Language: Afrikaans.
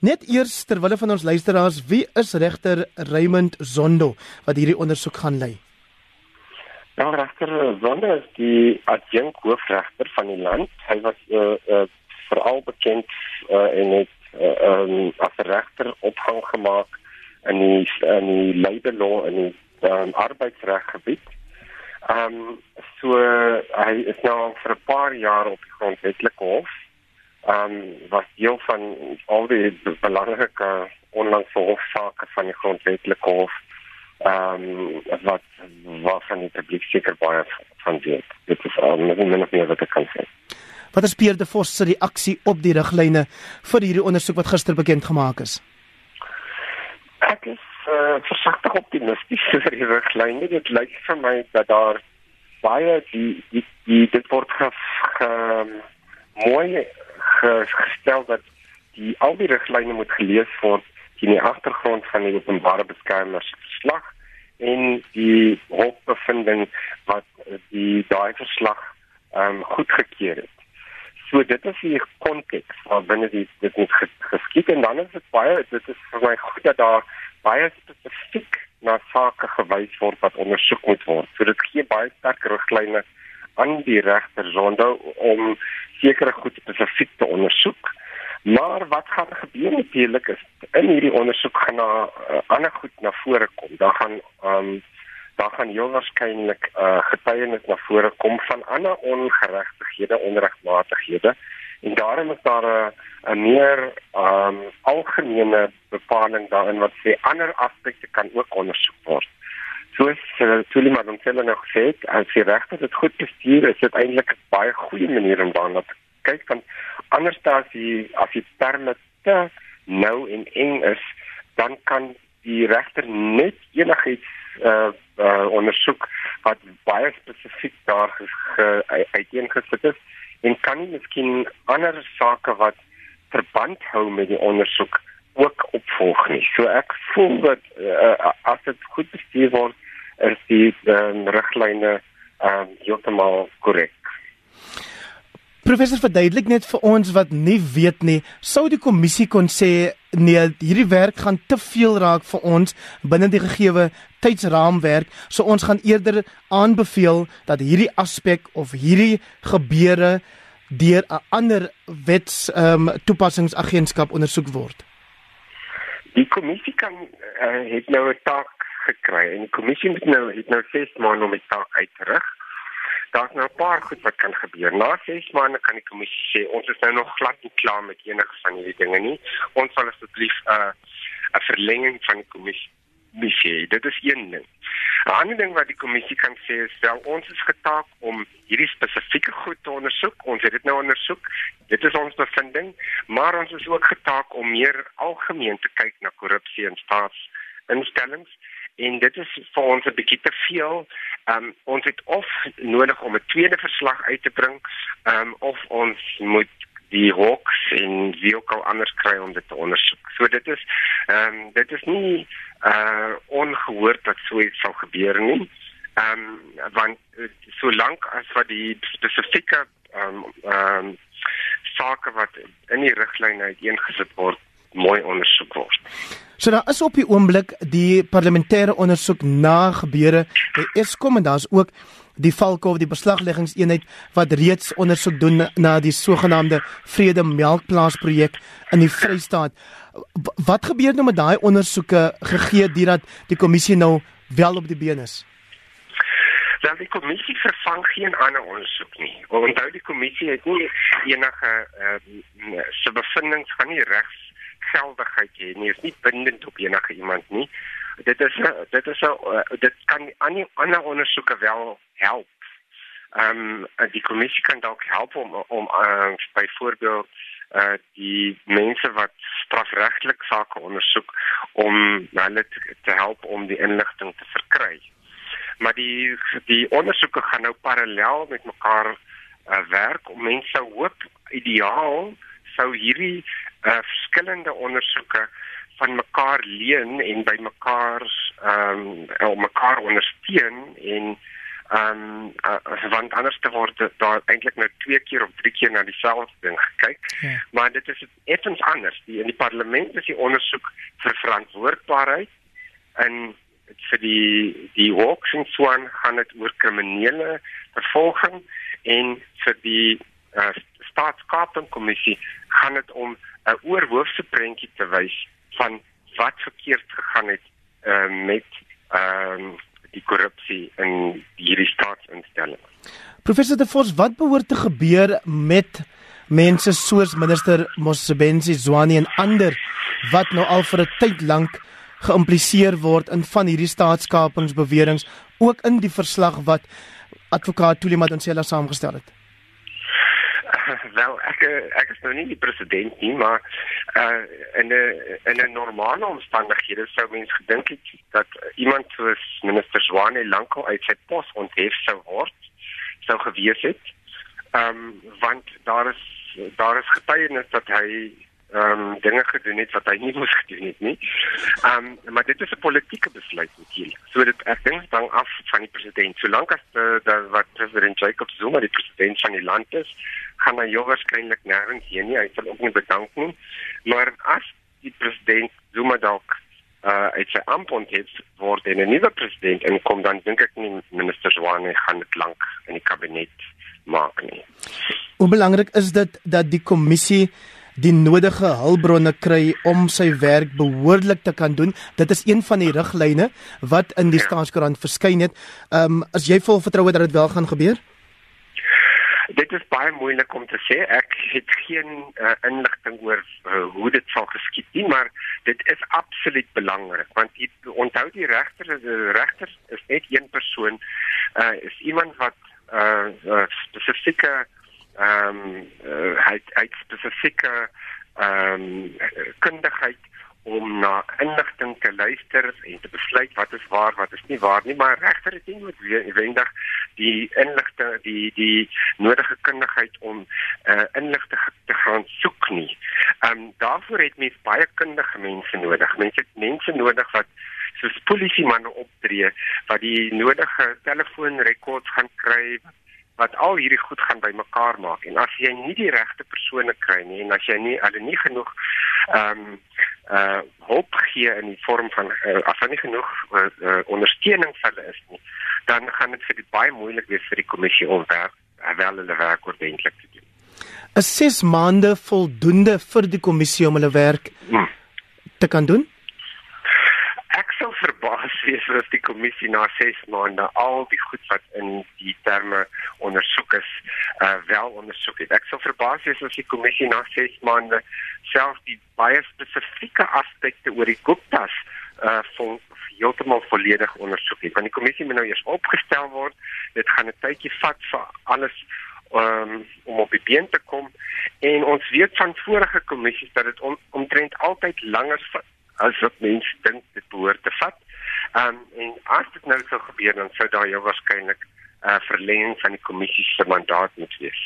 Net eers terwyl van ons luisteraars, wie is regter Raymond Zondo wat hierdie ondersoek gaan lei? Ja, regter Zondo is die adjunk hoofregter van die land. Hy was uh, uh, veral bekend uh, en het uh, um, as regter opgang gemaak in die in die labor law en die um, arbeidsreggebied. Ehm um, so hy is nou vir 'n paar jaar op die grondwetlike hof ehm um, was deel van al die belangrike onlangse hofsaake van die grondwetlike hof ehm um, wat wat van die publiek seker baie van weet. Dit is al um, min of meer wat ek kan sê. Wat is Pierre de Vos se reaksie op die riglyne vir hierdie ondersoek wat gister bekend gemaak is? Ek is uh, versigtig optimisties oor die riglyne. Dit lyk vir my dat daar baie die die, die dit word ge, ge mooi gestel dat die al die riglyne moet gelees word in die agtergrond van die openbare beskermer se verslag en die hofbevinding wat die daai verslag ehm um, goedgekeur het. So dit is die konteks waarbinne die dit moet geskied en dan is dit baie dit is vir my goed dat daar baie spesifiek na sake gewys word wat ondersoek moet word. So dit gee baie sterk riglyne aan die regter Zondo om sekere goed spesifiek te ondersoek. Maar wat gaan gebeur natuurlik is in hierdie ondersoek gaan na uh, ander goed na vore kom. Daar gaan um daar gaan heel waarskynlik uh, getuienis na vore kom van ander ongeregtighede, onregmatighede en daarom is daar 'n 'n meer um algemene bepaling daarin wat sê ander aspekte kan ook ondersoek word. Soos uh, Tulima dan sê nou gesê, as die regter dit goed bestuur, is dit eintlik 'n baie goeie manier om daarna te kyk van anders as die as die terme te nou en eng is, dan kan die regter net enigiets uh, uh ondersoek wat baie spesifiek daar uiteengesit is en kan nie miskien ander sake wat verband hou met die ondersoek ook opvolg nie. So ek voel dat uh, as dit goed bestuur word, is die uh, riglyne uh heeltemal korrek. Professor verduidelik net vir ons wat nie weet nie, sou die kommissie kon sê nee, hierdie werk gaan te veel raak vir ons binne die gegeewe tydsraamwerk, so ons gaan eerder aanbeveel dat hierdie aspek of hierdie gebeure deur 'n ander wets ehm um, toepassingsagentskap ondersoek word. Die kommissie kan uh, het nou 'n taak gekry en die kommissie moet nou het nou 6 maande om die taak uit te rig daar's nou 'n paar goed wat kan gebeur. Na 6 maande kan die kommissie sê ons is nou nog glad nie klaar met enige van hierdie dinge nie. Ons sal asseblief 'n uh, 'n verlenging van die kommissie missie. Dit is een ding. 'n Ander ding wat die kommissie kan sê is wel ons is getaak om hierdie spesifieke ondersoek. Ons het dit nou ondersoek. Dit is ons bevinding, maar ons is ook getaak om meer algemeen te kyk na korrupsie in staatsinstellings en dit is vir ons 'n bietjie te veel. Ehm um, ons het of nodig om 'n tweede verslag uit te bring, ehm um, of ons moet die hawks en wie ook al anders kry om dit te ondersoek. So dit is ehm um, dit is nie uh ongehoord dat so iets sal gebeur nie. Ehm um, want uh, solank as wat die spesifieke ehm um, ehm um, sake wat in die riglyne uiteengesit word mooi ondersoek word. So daar is op die oomblik die parlementêre ondersoek na gebeure by Eskom en daar's ook die Valkhof die beslagleggingseenheid wat reeds ondersoek doen na die sogenaamde Vrede Melkplaas projek in die Vrystaat. Wat gebeur nou met daai ondersoeke gegee deurdat die kommissie nou wel op die been is? Dan die kommissie vervang geen ander ondersoek nie. Onthou die kommissie het nie enige uh, se bevindinge van die regs geldigheid hê nie. Dit is nie bindend op enige iemand nie. Dit is dit is uh, dit kan aan die ander ondersoeke wel help. Ehm um, die kommissie kan dalk help om om uh, byvoorbeeld uh die mense wat strafregtelik sake ondersoek om hulle te, te help om die inligting te verkry. Maar die die ondersoeke gaan nou parallel met mekaar uh, werk om mense hoop ideaal sou hierdie uh, verskillende ondersoeke van mekaar leen en by mekaar ehm um, mekaar ondersteun en Ehm um, uh, want anders te word daar eintlik nou twee keer of drie keer na dieselfde ding gekyk. Ja. Maar dit is effens anders. Die in die parlement is die ondersoek vir verantwoordbaarheid en vir die die Hawks en Swan gaan dit oor kriminele vervolging en vir die uh, staatskapingkommissie gaan dit om 'n oorhoofse prentjie te wys van wat verkeerd gegaan het uh, met ehm um, die korrupsie in hierdie staatsinstelling. Professor De Vos, wat behoort te gebeur met mense soos minister Mosebenzi Zwane en ander wat nou al vir 'n tyd lank geïmpliseer word in van hierdie staatskapingsbeweringe ook in die verslag wat advokaat Tulima Donsela saamgestel het? wel ek ek is nou nie die president nie maar uh in 'n in 'n normale omstandighede sou mens gedink het dat iemand soos minister Zwane lankal uit sy pos onthef sou word sou gewees het. Ehm um, want daar is daar is getuienis dat hy ehm um, dinge gedoen het wat hy nie moes gedoen het nie. Ehm um, maar dit is 'n politieke besluit natuurlik. So dit ek dink dan af van die president. Solank as die, die wat president Jacob Zuma die president van die land is, gaan hy jou waarskynlik nêrens heen nie. Hy sal ook nie bedank nie. Maar as die president Zuma dalk uh uit sy ampt onthef word en 'n nuwe president inkom dan dink ek nie minister Zwane gaan dit lank in die kabinet maak nie. Hoe belangrik is dit dat die kommissie die nodige hulpbronne kry om sy werk behoorlik te kan doen. Dit is een van die riglyne wat in die ja. staatskoerant verskyn het. Ehm um, as jy vol vertroue dat dit wel gaan gebeur? Dit is baie moeilik om te sê. Ek het geen uh, inligting oor uh, hoe dit sal geskied nie, maar dit is absoluut belangrik want jy onthou die regter, die regter is net een persoon. Uh is iemand wat uh, uh spesifieke ehm um, uh, hy hy spesifieke ehm um, kundigheid om na inligting te luister en te besluit wat is waar wat is nie waar nie maar regter het nie noodwendig die inligting die die nodige kundigheid om uh, inligting te gaan soek nie. Ehm um, daarvoor het mens baie kundige mense nodig. Mense het mense nodig wat soos polisiemanne optree wat die nodige telefoonrekords gaan kry wat al hierdie goed gaan bymekaar maak en as jy nie die regte persone kry nie en as jy nie al nie genoeg ehm um, uh hulp gee in die vorm van uh, as daar nie genoeg uh, uh, ondersteuning vir hulle is nie dan gaan dit vir dit baie moeilik wees vir die kommissie om werk wel hulle werk ordentlik te doen. Is 6 maande voldoende vir die kommissie om hulle werk hmm. te kan doen? Verbaas wees as die kommissie na 6 maande al die goed wat in die terme ondersoek is, uh wel ondersoek het. Ek sou verbaas wees as die kommissie na 6 maande self die baie spesifieke aspekte oor die Guptas uh vol heeltemal volledig ondersoek het. Want die kommissie moet nou eers opgestel word. Dit gaan 'n tydjie vat vir alles um, om op die been te kom en ons weet van vorige kommissies dat dit om, omtrent altyd langer as wat mense dink dit behoort te vat. Ehm um, en as dit nou sou gebeur dan sou daar jou waarskynlik 'n uh, verlenging van die kommissie se mandaat moet wees.